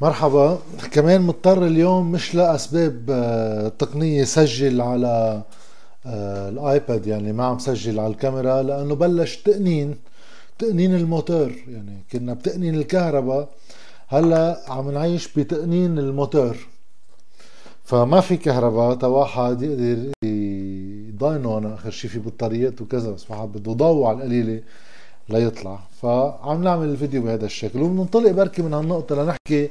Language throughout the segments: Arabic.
مرحبا. كمان مضطر اليوم مش لأسباب آه، تقنية سجل على آه، الآيباد يعني ما عم سجل على الكاميرا لأنه بلش تقنين تقنين الموتور. يعني كنا بتقنين الكهرباء هلا عم نعيش بتقنين الموتور. فما في كهرباء تا واحد يقدر يضاينه أنا آخر شي في بطاريات وكذا بس واحد بده ضوء على القليلة. ليطلع فعم نعمل الفيديو بهذا الشكل وبننطلق بركي من هالنقطة لنحكي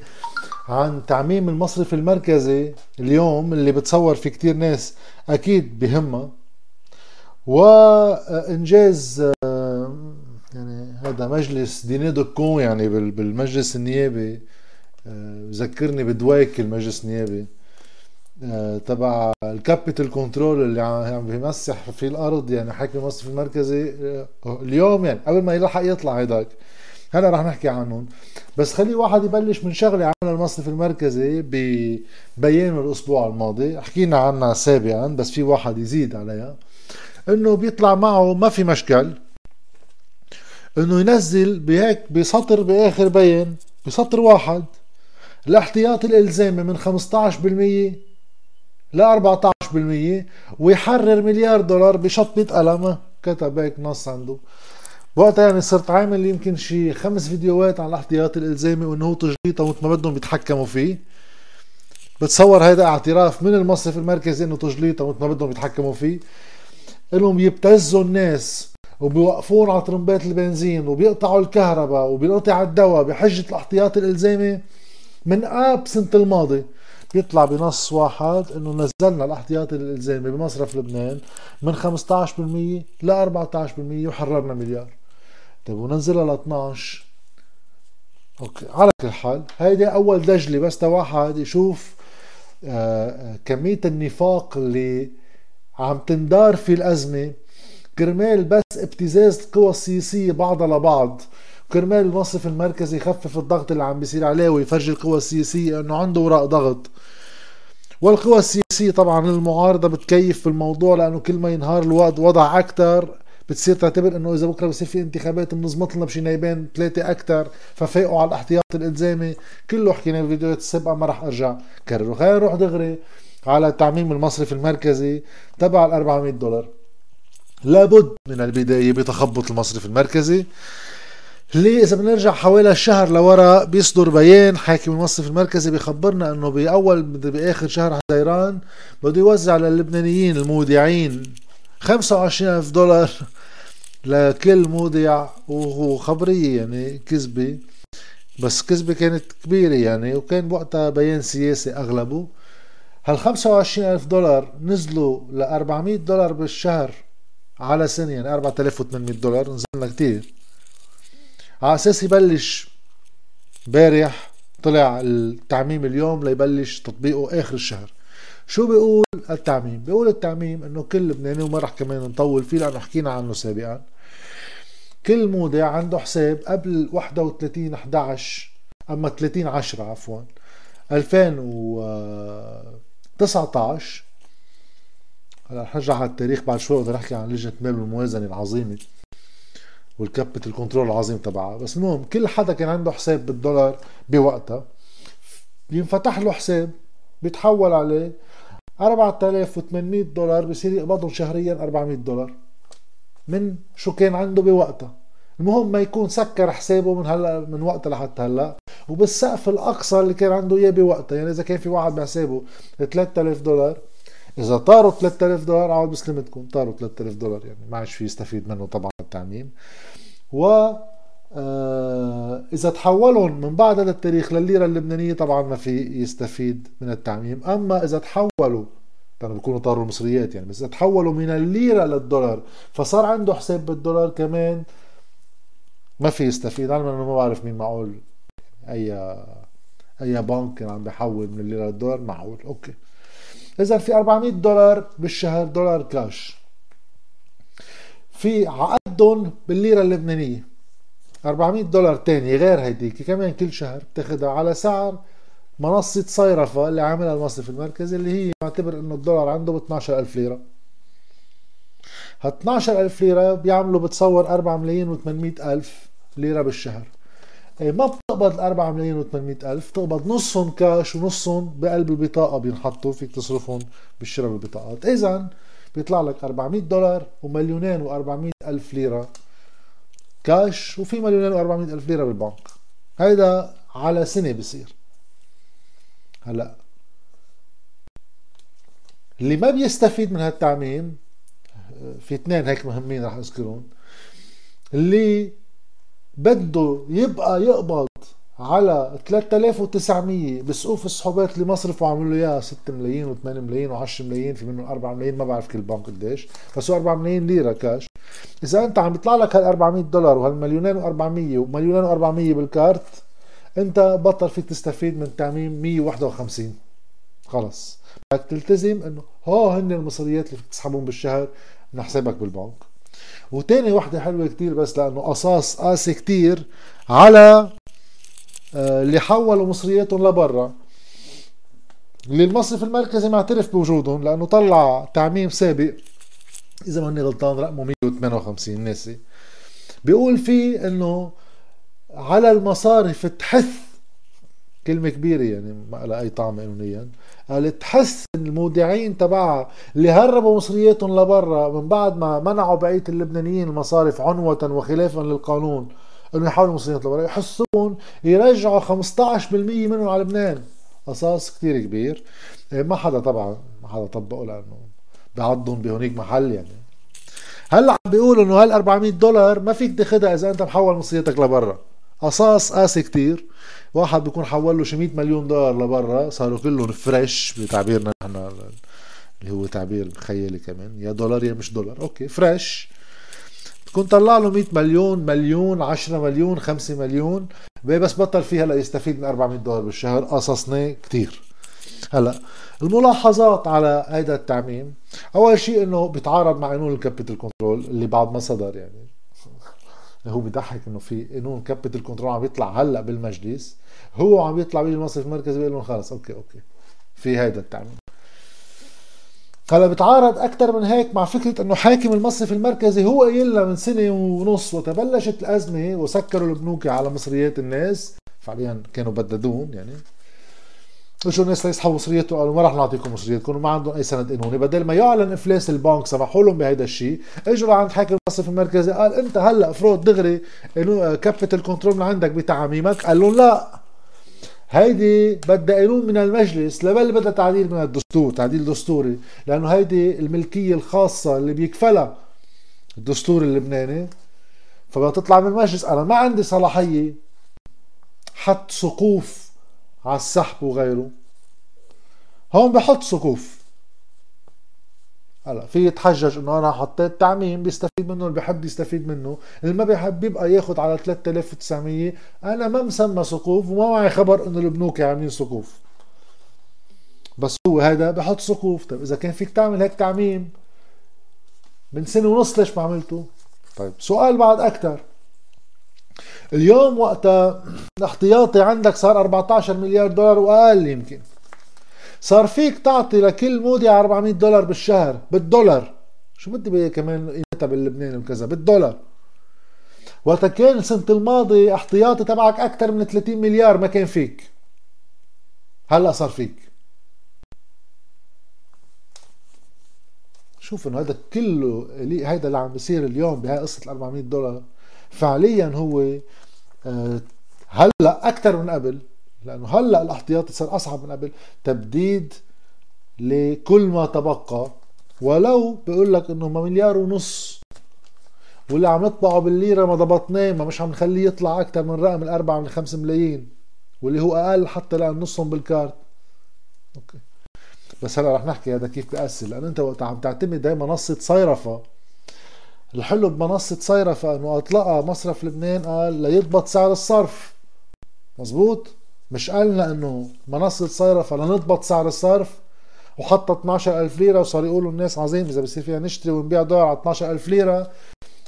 عن تعميم المصرف المركزي اليوم اللي بتصور في كتير ناس أكيد بهمها وإنجاز يعني هذا مجلس ديني دوكون يعني بالمجلس النيابي. بذكرني بدويك المجلس النيابي. آه، تبع ال capital control اللي عم بيمسح في الأرض يعني حاكم المصرف المركزي آه، اليوم يعني قبل ما يلحق يطلع هيداك. هلا رح نحكي عنهم. بس خلي واحد يبلش من شغلة عملها المصرف المركزي ببيانه الأسبوع الماضي. حكينا عنها سابقا بس في واحد يزيد عليها. إنه بيطلع معه ما في مشكل. إنه ينزل بهيك بسطر بآخر بيان بسطر واحد. الاحتياطي الالزامي من 15% ل 14% ويحرر مليار دولار بشطبة قلم. كتب هيك نص عنده وقتها يعني صرت عامل يمكن شي خمس فيديوهات عن الاحتياط الإلزامي وإنه هو تجليطه ومثل ما بدهم بيتحكموا فيه. بتصور هذا اعتراف من المصرف المركزي إنه تجليطه ومثل ما بدهم يتحكموا فيه. إنهم يبتزوا الناس وبيوقفون على طرمبات البنزين وبيقطعوا الكهرباء وبينقطع الدواء بحجة الاحتياط الإلزامي من اب سنة الماضي. بيطلع بنص واحد إنه نزلنا الأحتياطي الإلزامي بمصرف لبنان من 15% ل 14% وحررنا مليار. طيب وننزلها ل 12 okay على كل حال هيدي أول دجلة بس واحد يشوف آه، آه، كمية النفاق اللي عم تندار في الأزمة. كرمال بس ابتزاز القوى السياسيه بعضها لبعض. كرمال المصرف المركزي يخفف الضغط اللي عم بيصير عليه ويفرجي القوى السياسية إنه عنده وراء ضغط. والقوى السياسية طبعا المعارضة بتكيف في الموضوع لأنه كل ما ينهار الوضع وضع أكثر بتصير تعتبر إنه إذا بكرة بصير في انتخابات بنظبط لنا بشي نايبين ثلاثة أكثر ففاقوا على الاحتياط الإلزامي. كله حكينا بالفيديوهات السابقة ما راح أرجع. كرره خلينا نروح دغري على تعميم المصرف المركزي تبع ال 400 دولار. لابد من البداية بتخبط المصرف المركزي. ليه إذا بنرجع حوالي شهر لورا بيصدر بيان حاكم المصرف المركزي بيخبرنا إنه بأول بآخر شهر حزيران بده يوزع للبنانيين المودعين 25 ألف دولار لكل مودع وخبرية يعني كذبة. بس كذبة كانت كبيرة يعني وكان بوقتها بيان سياسي أغلبه. هال 25 ألف دولار نزلوا ل 400 دولار بالشهر على سنة يعني 4800 دولار نزلنا كتير. على أساس يبلش بارح طلع التعميم اليوم ليبلش تطبيقه آخر الشهر. شو بيقول التعميم؟ بيقول التعميم إنه كل لبناني وما رح كمان نطول فيه لأنه حكينا عنه سابقا. كل مودع عنده حساب قبل 31 11 أما 30 10 عفوا. 2019 هلا رح نرجع على التاريخ بعد شوي بقدر احكي عن لجنة المال والموازنه العظيمة. وال capital control العظيم تبعها. بس المهم كل حدا كان عنده حساب بالدولار بوقتها. بينفتح له حساب بيتحول عليه 4800 دولار بصير يقبضهم شهريا 400 دولار. من شو كان عنده بوقتها. المهم ما يكون سكر حسابه من هلا من وقتها لحتى هلا. وبالسقف الأقصى اللي كان عنده إياه بوقتها يعني إذا كان في واحد بحسابه 3000 دولار إذا طاروا 3000 دولار عاد بسلمتكم طاروا 3000 دولار يعني ما عادش في يستفيد منه طبعا التعميم. و آه، إذا تحولهم من بعد هذا التاريخ للليره اللبنانية طبعا ما في يستفيد من التعميم. أما إذا تحولوا كانوا بيكونوا طاروا المصريات يعني بس إذا تحولوا من الليرة للدولار فصار عنده حساب بالدولار كمان ما في يستفيد. أنا ما بعرف مين معقول أي أي بنك كان عم بيحول من الليرة للدولار معقول. أوكي. اذا في 400 دولار بالشهر دولار كاش. في عقدهم بالليرة اللبنانية. 400 دولار تاني غير هيديك كمان كل شهر بتاخدها على سعر منصة صيرفة اللي عاملها المصرف المركزي اللي هي معتبر إنه الدولار عنده ب 12000 ليرة. ها 12000 ليرة بيعملوا بتصور 4 ملايين و800 ألف ليرة بالشهر. إيه، ما بتقبض 4 ملايين و800 ألف تقبض نصهم كاش ونصهم بقلب البطاقة بينحطوا فيك تصرفهم بالشراء بالبطاقات. إذا بيطلع لك 400 دولار ومليونين و400 ألف ليرة كاش وفي مليونين و400 ألف ليرة بالبنك. هيدا على سنة بصير هلأ اللي ما بيستفيد من هالتعميم في اثنين هيك مهمين رح أذكرهم اللي بده يبقى يقبض على 3900 بسقوف الصحوبات اللي مصرف وعملوا له اياها 6 ملايين و8 ملايين و10 ملايين في منهم 4 ملايين. ما بعرف كل بنك قديش. بس هو 4 ملايين ليرة كاش. إذا أنت عم بيطلع لك هال 400 دولار وهالمليونين و400 ومليونين و400 بالكارت أنت بطل فيك تستفيد من تعميم 151 خلص. بدك تلتزم إنه هو هن المصريات اللي فيك تسحبهم بالشهر من حسابك بالبنك. وتاني وحدة حلوة كتير بس لأنه قصاص قاسي كتير على آه، اللي حولوا مصرياتهم لبرا. اللي المصرف المركزي معترف بوجودهم لأنه طلع تعميم سابق. إذا ماني غلطان رقمه 158 ناسي بيقول فيه إنه على المصارف تحث كلمة كبيرة يعني ما لها أي طعم قانونيا قال تحس المودعين تبعها اللي هربوا مصرياتهم لبرا من بعد ما منعوا بقية اللبنانيين المصارف عنوة وخلافا للقانون إنه يحولوا مصرياتهم لبرا. يحسون يرجعوا 15% منهم على لبنان. قصاص كتير كبير. إيه، ما حدا طبعا ما حدا طبقه لأنه بعضهم بهونيك محل يعني. هلأ عم بيقولوا إنه هال 400 دولار ما فيك تاخذها إذا أنت محول مصرياتك لبرا. قصاص قاسي كتير. واحد بيكون حول له شي 100 مليون دولار لبرا صاروا كلهم fresh بتعبيرنا نحن اللي هو تعبير خيالي كمان. يا دولار يا مش دولار. okay fresh تكون طلع له 100 مليون مليون 10 مليون 5 مليون. بس بطل فيها ليستفيد من 400 دولار بالشهر قصاص كتير. هلا الملاحظات على هذا التعميم. أول شيء إنه بيتعارض مع قانون ال capital control اللي بعد ما صدر يعني. هو بيضحك إنه في قانون capital control عم يطلع هلأ بالمجلس هو عم يطلع بيجي المصرف المركزي بيقول لهم خلص okay okay. في هيدا التعميم هلأ بتعارض أكثر من هيك مع فكرة إنه حاكم المصرف المركزي هو قايل من سنة ونص وقت بلشت الأزمة وسكروا البنوك على مصريات الناس فعليا كانوا بددون يعني. اجوا الناس ليسحبوا مصرياته قالوا ما راح نعطيكم مصرياتكم وما عندهم أي سند قانوني بدل ما يعلن افلاس البنك سمحوا لهم بهيدا الشيء. إجوا لعند حاكم المصرف المركزي قال أنت هلأ افرض دغري إنه capital control من عندك بتعاميمك قال لهم لا. هيدي بدها قانون من المجلس لبل بدها تعديل من الدستور تعديل دستوري. لأنه هيدي الملكية الخاصة اللي بيكفلها الدستور اللبناني. فبدها تطلع من المجلس. أنا ما عندي صلاحية حط سقوف على السحب وغيره. هون بحط سقوف هلا في يتحجج إنه أنا حطيت تعميم بيستفيد منه اللي بحب يستفيد منه. اللي ما بيحب يبقى ياخذ على 3900 أنا ما مسمى سقوف وما معي خبر إنه البنوك عاملين سقوف بس هو هذا بحط سقوف طيب إذا كان فيك تعمل هيك تعميم من سنة ونص ليش ما عملته؟ طيب سؤال بعد أكثر اليوم وقتها الاحتياطي عندك صار 14 مليار دولار وأقل يمكن. صار فيك تعطي لكل مودع 400 دولار بالشهر بالدولار. شو بدي كمان قيمتها باللبناني وكذا؟ بالدولار. وقت كان السنة الماضي احتياطي تبعك أكثر من 30 مليار ما كان فيك. هلأ صار فيك. شوف إنه هذا كله هيدا اللي عم بيصير اليوم بهاي قصة ال 400 دولار. فعليا هو آه، هلأ أكثر من قبل لأنه هلأ الاحتياطي صار أصعب من قبل تبديد لكل ما تبقى. ولو بيقول لك إنه مليار ونص واللي عم نطبعه بالليرة ما ضبطناه ما مش عم نخليه يطلع أكثر من رقم الأربعة من الخمس ملايين واللي هو أقل حتى لأن نصهم بالكارت. أوكي. بس هلأ رح نحكي هذا كيف بيأثر لأن أنت وقت عم تعتمد هي منصة صيرفة. الحلو بمنصة صيرفه انه أطلقها مصرف لبنان قال ليضبط سعر الصرف. مزبوط مش قالنا انه منصة صيرفة لنضبط سعر الصرف. وحطت 12000 ليرة وصار يقولوا الناس عظيم إذا بصير فيها نشتري ونبيع دولار على 12000 ليرة.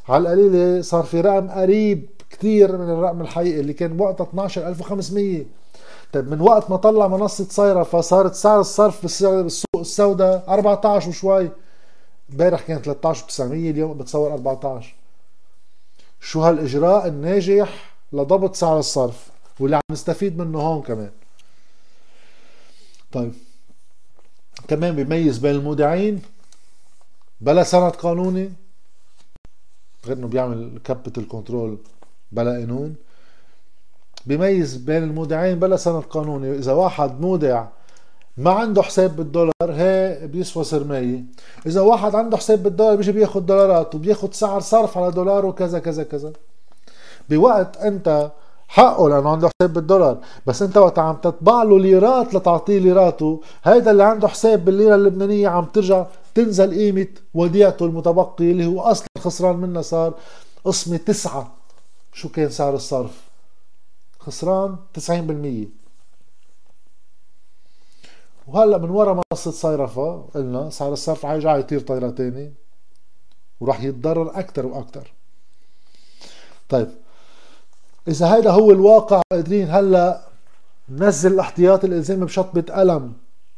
على القليلة صار في رقم قريب كثير من الرقم الحقيقي اللي كان بوقتها 12500 طيب من وقت ما طلع منصة صيرفة صارت سعر الصرف بالسوق السوداء 14 وشوي. امبارح كان 13 900 اليوم بتصور 14 شو هالإجراء؟ الناجح لضبط سعر الصرف واللي عم نستفيد منه هون كمان. طيب. كمان بيميز بين المودعين بلا سند قانوني غير إنه بيعمل capital control بلا قانون. بيميز بين المودعين بلا سند قانوني إذا واحد مودع ما عنده حساب بالدولار هي بيسوى سرماية. إذا واحد عنده حساب بالدولار بيجي بياخد دولارات وبياخد سعر صرف على دولار وكذا كذا كذا. بوقت أنت حقه لأنه عنده حساب بالدولار بس أنت وقت عم تطبع له ليرات لتعطيه ليراته هيدا اللي عنده حساب بالليرة اللبنانية عم ترجع تنزل قيمة وديعته المتبقي اللي هو أصلا خسران منها صار قسمة تسعة. شو كان سعر الصرف؟ خسران 90% وهلا من ورا منصة صيرفة قلنا سعر الصرف حيرجع يطير طيرة تاني وراح يتضرر أكثر وأكثر طيب إذا هيدا هو الواقع قادرين هلا ننزل الاحتياطي الإلزامي بشطبة قلم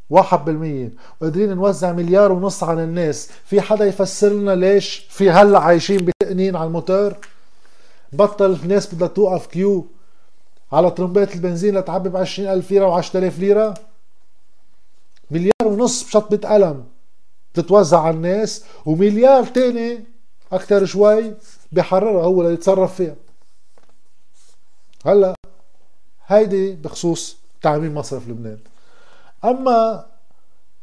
واحد بالمية وقادرين نوزع مليار ونص على الناس. في حدا يفسر لنا ليش في هلا عايشين بتقنين على الموتور؟ بطل الناس بدها توقف كيو على طرمبات البنزين لتعبي ب 20000 ليرة و 10000 ليرة؟ مليار ونص بشطبة قلم تتوزع على الناس ومليار تاني أكتر شوي بحررها هو اللي يتصرف فيها. هلا هيدي بخصوص تعميم مصرف لبنان. أما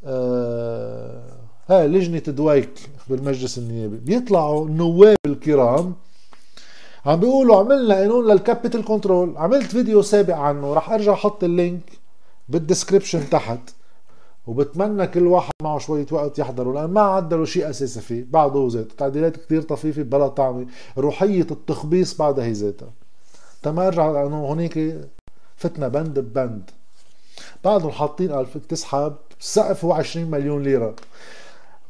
آه هاي لجنة دويك بالمجلس النيابي بيطلعوا النواب الكرام عم بيقولوا عملنا قانون لل capital control عملت فيديو سابق عنه رح أرجع أحط ال link بال description تحت. وبتمنى كل واحد معه شوية وقت يحضره لأن ما عدلوا شيء أساسي فيه بعده ذاته. تعديلات كتير طفيفة بلا طعمة روحية التخبيص بعدها هي ذاتها. تما أرجع لأنه هونيك فتنا بند ببند. بعدهم حاطين قال فيك تسحب السقف هو 20 مليون ليرة.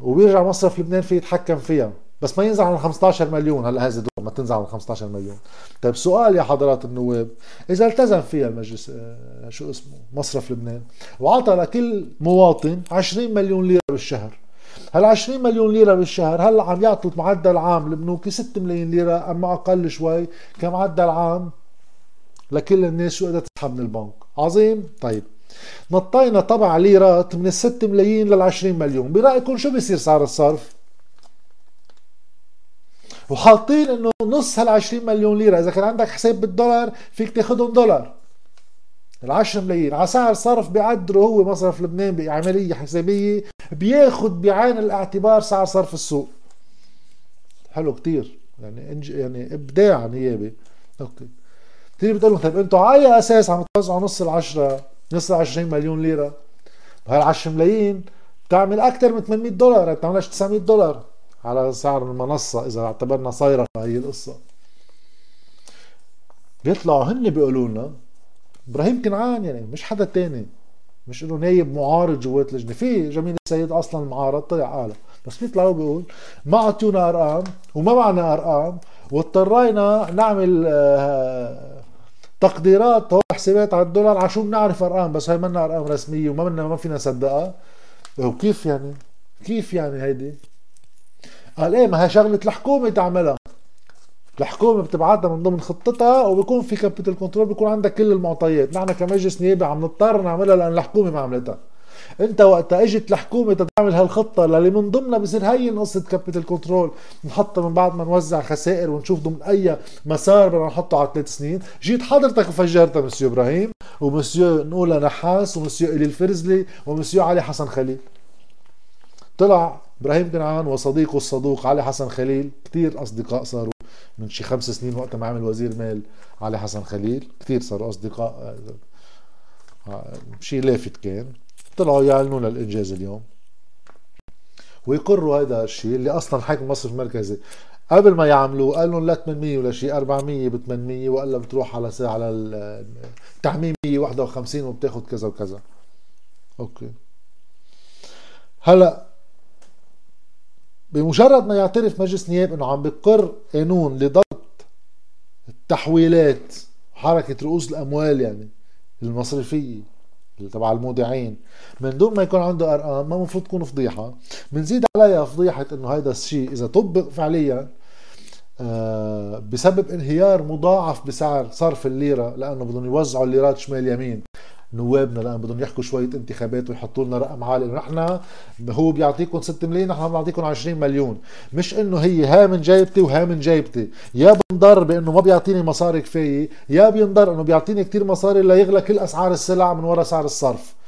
وبيرجع مصرف لبنان فيه يتحكم فيها. بس ما ينزل عن 15 مليون هلا هذا ما تنزل عن 15 مليون. طيب سؤال يا حضرات النواب إذا التزم فيها المجلس آه، شو اسمه؟ مصرف لبنان وعطى لكل مواطن 20 مليون ليرة بالشهر. هل 20 مليون ليرة بالشهر هلا عم يعطوا معدل عام البنوك 6 ملايين ليرة أما أقل شوي كمعدل عام لكل الناس شو قدرت تسحب من البنك. عظيم؟ طيب. نطينا طبع ليرات من ال 6 ملايين لل 20 مليون. برأيكم شو بيصير سعر الصرف؟ وحاطين إنه نص هال 20 مليون ليرة. إذا كان عندك حساب بالدولار فيك تاخذهم دولار. ال 10 ملايين. على سعر صرف بيقدره هو مصرف لبنان بعملية حسابية بياخذ بعين الاعتبار سعر صرف السوق. حلو كتير. يعني انج... يعني إبداع نيابي. okay. تيجي بتقول لهم طيب أنتم على أي أساس عم توزعوا نص العشرة نص ال 20 مليون ليرة؟ هال 10 ملايين بتعمل أكثر من 800 دولار. بتعملش 900 دولار. على سعر المنصة إذا اعتبرنا صايرة هي القصة. بيطلعوا هن بيقولوا لنا إبراهيم كنعان يعني مش حدا تاني. مش إنه نايب معارض جوات اللجنه في جميل السيد أصلا معارض طلع قال. بس بيطلعوا بيقول ما أعطونا أرقام وما معنا أرقام واضطرينا نعمل آه، تقديرات هو حسابات على الدولار عشان نعرف أرقام. بس هي منا أرقام رسمية وما منا ما فينا نصدقها. وكيف يعني؟ كيف يعني هيدي؟ قال إيه ما هي شغلة الحكومة تعملها. الحكومة بتبعتها من ضمن خطتها وبيكون في capital control بيكون عندك كل المعطيات. نحن كمجلس نيابي عم نضطر نعملها لأن الحكومة ما عملتها. أنت وقتها إجت الحكومة تعمل هالخطة اللي من ضمنها بصير هي قصة capital control نحطها من بعد ما نوزع خسائر ونشوف ضمن أي مسار بدنا نحطه على ثلاث سنين. جيت حضرتك وفجرتها مسيو إبراهيم ومسيو نقولها نحاس ومسيو إلي الفرزلي ومسيو علي حسن خليل. طلع إبراهيم كنعان وصديقه الصدوق علي حسن خليل. كثير أصدقاء صاروا من شي خمس سنين وقت ما عمل وزير مال علي حسن خليل. كثير صاروا أصدقاء آه، شيء لافت كان. طلعوا يعلنوا للإنجاز اليوم. ويقروا هذا الشيء اللي أصلا حاكم المصرف المركزي قبل ما يعملوه قال لهم لا 800 ولا شيء 400 ب 800 والا بتروح على ساعة على التعميم 151 وبتاخذ كذا وكذا. أوكي. هلأ بمجرد ما يعترف مجلس نياب إنه عم بقر قانون لضبط التحويلات حركة رؤوس الأموال يعني المصرفية تبع المودعين من دون ما يكون عنده أرقام ما المفروض تكون فضيحة. بنزيد عليها فضيحة إنه هيدا الشيء إذا طبق فعليا آه، بسبب انهيار مضاعف بسعر صرف الليرة لأنه بدهم يوزعوا الليرات شمال يمين. نوابنا لأن بدهم يحكوا شوية انتخابات ويحطوا لنا رقم عالي. نحن هو بيعطيكم 6 ملايين نحن بنعطيكم 20 مليون. مش إنه هي ها من جيبتي وها من جيبتي يا بنضر بإنه ما بيعطيني مصاري كفاية يا بينضر إنه بيعطيني كتير مصاري ليغلى كل أسعار السلع من وراء سعر الصرف.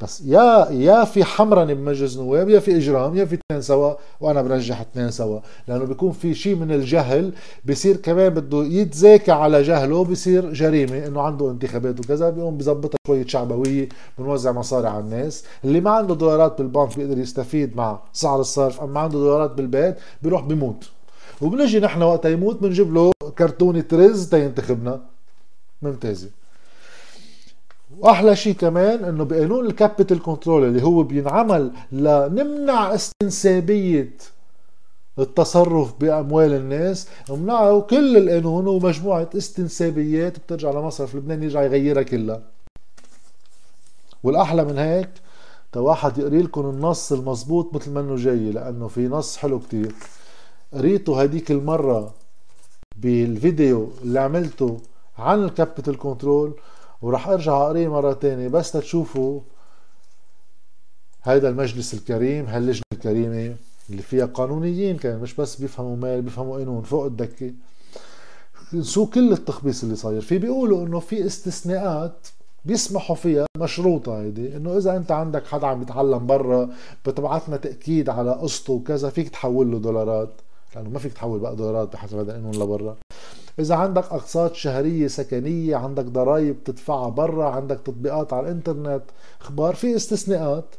بس يا يا في حمرنة بمجلس النواب يا في إجرام يا في اثنين سوا وأنا برجح اثنين سوا. لأنه بيكون في شيء من الجهل بصير كمان بده يتزاكى على جهله بصير جريمة إنه عنده انتخابات وكذا بيقوم بظبطها شوية شعبوية بنوزع مصاري على الناس. اللي ما عنده دولارات بالبنك بيقدر يستفيد مع سعر الصرف أما عنده دولارات بالبيت بيروح بيموت. وبنجي نحن وقت يموت بنجيب له كرتونة رز تا ينتخبنا. ممتازة. وأحلى شيء كمان إنه بقانون ال capital control اللي هو بينعمل لنمنع استنسابية التصرف بأموال الناس منعوا كل القانون ومجموعة استنسابيات بترجع لمصرف لبنان يرجع يغيرها كلها. والأحلى من هيك تا واحد يقري لكم النص المزبوط مثل ما إنه جاي لأنه في نص حلو كتير. قريته هديك المرة بالفيديو اللي عملته عن ال capital control وراح أرجع أقريه مرة تانية. بس تشوفوا هيدا المجلس الكريم هاللجنة الكريمة اللي فيها قانونيين كان مش بس بيفهموا مال بيفهموا قانون فوق الدكة. نسوا كل التخبيص اللي صاير. فيه بيقولوا إنه في استثناءات بيسمحوا فيها مشروطة هيدي إنه إذا أنت عندك حدا عم يتعلم برا بتبعثنا تأكيد على قسطه وكذا فيك تحول له دولارات. لأنه ما فيك تحول بقى دولارات بحسب هذا القانون لبرا. إذا عندك أقساط شهرية سكنية عندك ضرائب تدفعها برا عندك تطبيقات على الإنترنت إخبار في استثناءات.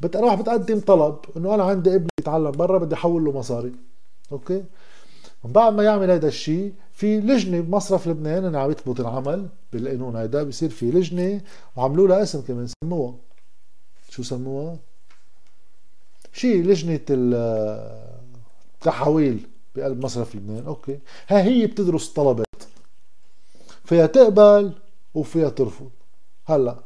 بتروح بتقدم طلب إنه أنا عندي ابني يتعلم برا بدي أحول له مصاري. أوكي؟ بعد ما يعمل هذا الشيء في لجنة بمصرف لبنان أنا عم يثبت العمل بالقانون هيدا بصير في لجنة وعملوا لها اسم كمان سموها. شو سموها؟ شيء لجنة التحويل بقلب مصرف لبنان. أوكي. ها هي بتدرس طلبات. فيها تقبل وفيها ترفض. هلا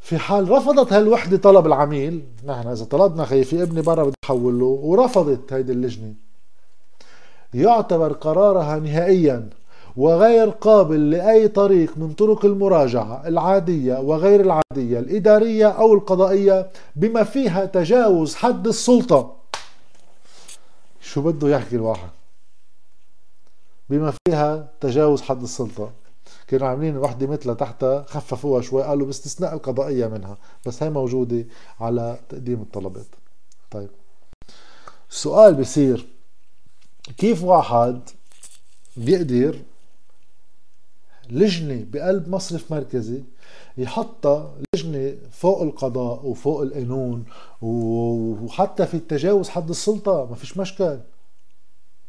في حال رفضت هالوحدة طلب العميل نحن إذا طلبنا خي في ابني برا بدي أحول له ورفضت هيدي اللجنة. يعتبر قرارها نهائيا وغير قابل لأي طريق من طرق المراجعة العادية وغير العادية الإدارية أو القضائية بما فيها تجاوز حد السلطة. شو بده يحكي الواحد؟ بما فيها تجاوز حد السلطة. كانوا عاملين وحدة مثلها تحتها خففوها شوي قالوا باستثناء القضائية منها بس هي موجودة على تقديم الطلبات. طيب. السؤال بصير كيف واحد بيقدر لجنة بقلب مصرف مركزي يحطها لجنة فوق القضاء وفوق القانون وحتى في التجاوز حد السلطة ما فيش مشكل.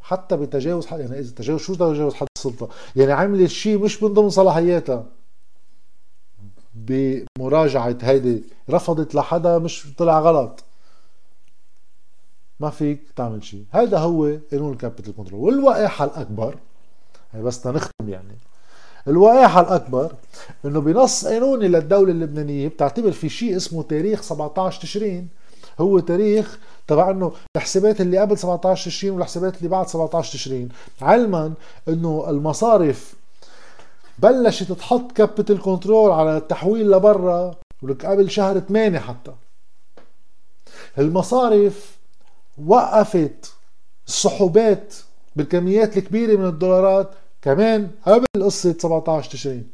حتى بتجاوز حد يعني إذا تجاوز شو تجاوز حد السلطة؟ يعني عملت شيء مش من ضمن صلاحياتها. بمراجعة هيدي رفضت لحدا مش طلع غلط. ما فيك تعمل شيء. هذا هو قانون ال capital control. والوقاحة الأكبر هي بس نختم يعني. الوقاحة الأكبر إنه بنص قانوني للدولة اللبنانية بتعتبر في شيء اسمه تاريخ 17 تشرين. هو تاريخ تبع إنه الحسابات اللي قبل 17 تشرين والحسابات اللي بعد 17 تشرين. علما إنه المصارف بلشت تحط capital control على التحويل لبرا ولك قبل شهر 8 حتى. المصارف وقفت السحوبات بالكميات الكبيرة من الدولارات كمان قبل قصة 17 تشرين.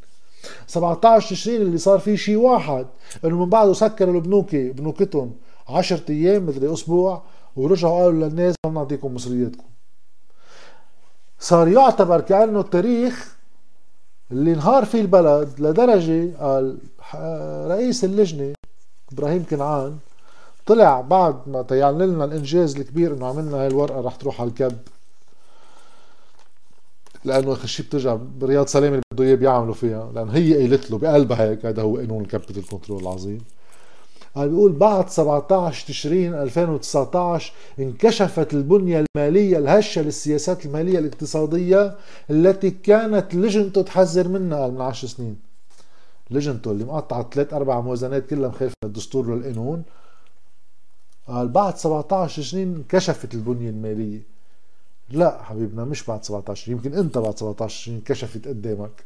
17 تشرين اللي صار فيه شيء واحد إنه من بعده سكروا البنوك بنوكتهم 10 أيام مدري أسبوع ورجعوا قالوا للناس ما بنعطيكم مصرياتكم صار يعتبر كأنه التاريخ اللي انهار فيه البلد لدرجة قال رئيس اللجنة إبراهيم كنعان طلع بعد ما تيعلن لنا الإنجاز الكبير إنه عملنا هاي الورقة رح تروح على الكب. لأنه اخر شيء بترجع برياض سلامه اللي بده إياه بيعملوا فيها. لأنه هي قالت له بقلبها هيك هذا هو قانون ال capital control العظيم. قال بيقول بعد 17 تشرين 2019 انكشفت البنية المالية الهشة للسياسات المالية الاقتصادية التي كانت لجنته تحذر منها. من 10 سنين. لجنته اللي مقطعة ثلاث أربع موازنات كلها مخالفة للدستور والقانون قال بعد 17 تشرين انكشفت البنية المالية. لا حبيبنا مش بعد 17 يمكن انت بعد 17 تشرين كشفت قدامك.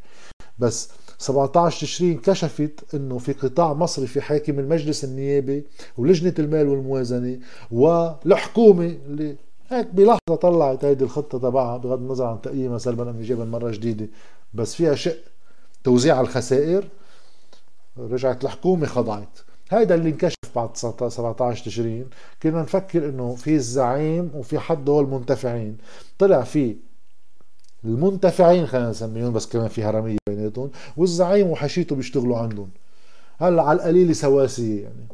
بس 17 تشرين كشفت إنه في قطاع مصرفي حاكم المجلس النيابي ولجنة المال والموازنة والحكومة اللي هيك بلحظة طلعت هيدي الخطة تبعها بغض النظر عن تقييمها سلبا أم ايجابا مرة جديدة. بس فيها شق توزيع الخسائر رجعت الحكومة خضعت. هيدا اللي انكشف بعد 17 تشرين. كنا نفكر إنه في الزعيم وفي حد هو المنتفعين طلع في المنتفعين خلينا نسميهم بس كمان في هرمية بيناتهم والزعيم وحشيته بيشتغلوا عندهم. هلأ على القليل سواسية يعني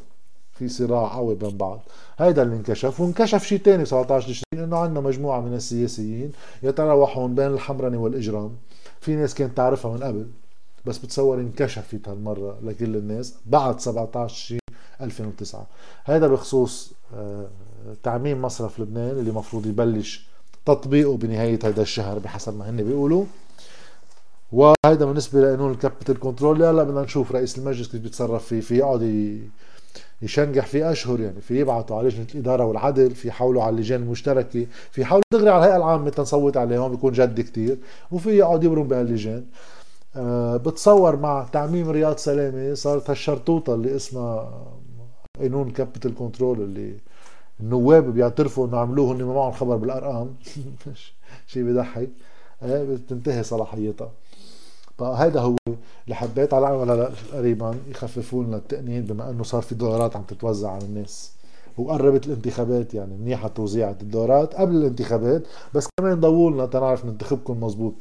في صراع قوي بين بعض. هيدا اللي انكشف وانكشف شيء ثاني ب 17 تشرين إنه عندنا مجموعة من السياسيين يتراوحون بين الحمرنة والإجرام. في ناس كانت تعرفها من قبل. بس بتصور انكشفت هالمرة لكل الناس بعد 17 2009 هذا بخصوص آه، تعميم مصرف لبنان اللي مفروض يبلش تطبيقه بنهاية هذا الشهر بحسب ما هن بيقولوا. وهذا بالنسبة لقانون ال capital control. هلا بدنا نشوف رئيس المجلس كيف بيتصرف فيه في يقعد يشنجح في أشهر يعني في يبعثوا على لجنة الإدارة والعدل في يحولوا على اللجان المشتركة في يحولوا دغري على الهيئة العامة تنصوت عليهم بيكون جد كتير وفي يقعد يبرم بهاللجان. بتصور مع تعميم رياض سلامة صارت هالشرطوطة اللي اسمها قانون capital control اللي النواب بيعترفوا إنه عملوه هن ما معهم خبر بالأرقام. شيء بيضحك. آه، بتنتهي صلاحيتها. فهيدا هو اللي حبيت على هلا قريبا يخففوا لنا التقنين بما إنه صار في دولارات عم تتوزع على الناس. وقربت الانتخابات يعني منيحة توزيع الدولارات قبل الانتخابات بس كمان ضووا لنا تنعرف ننتخبكم مزبوط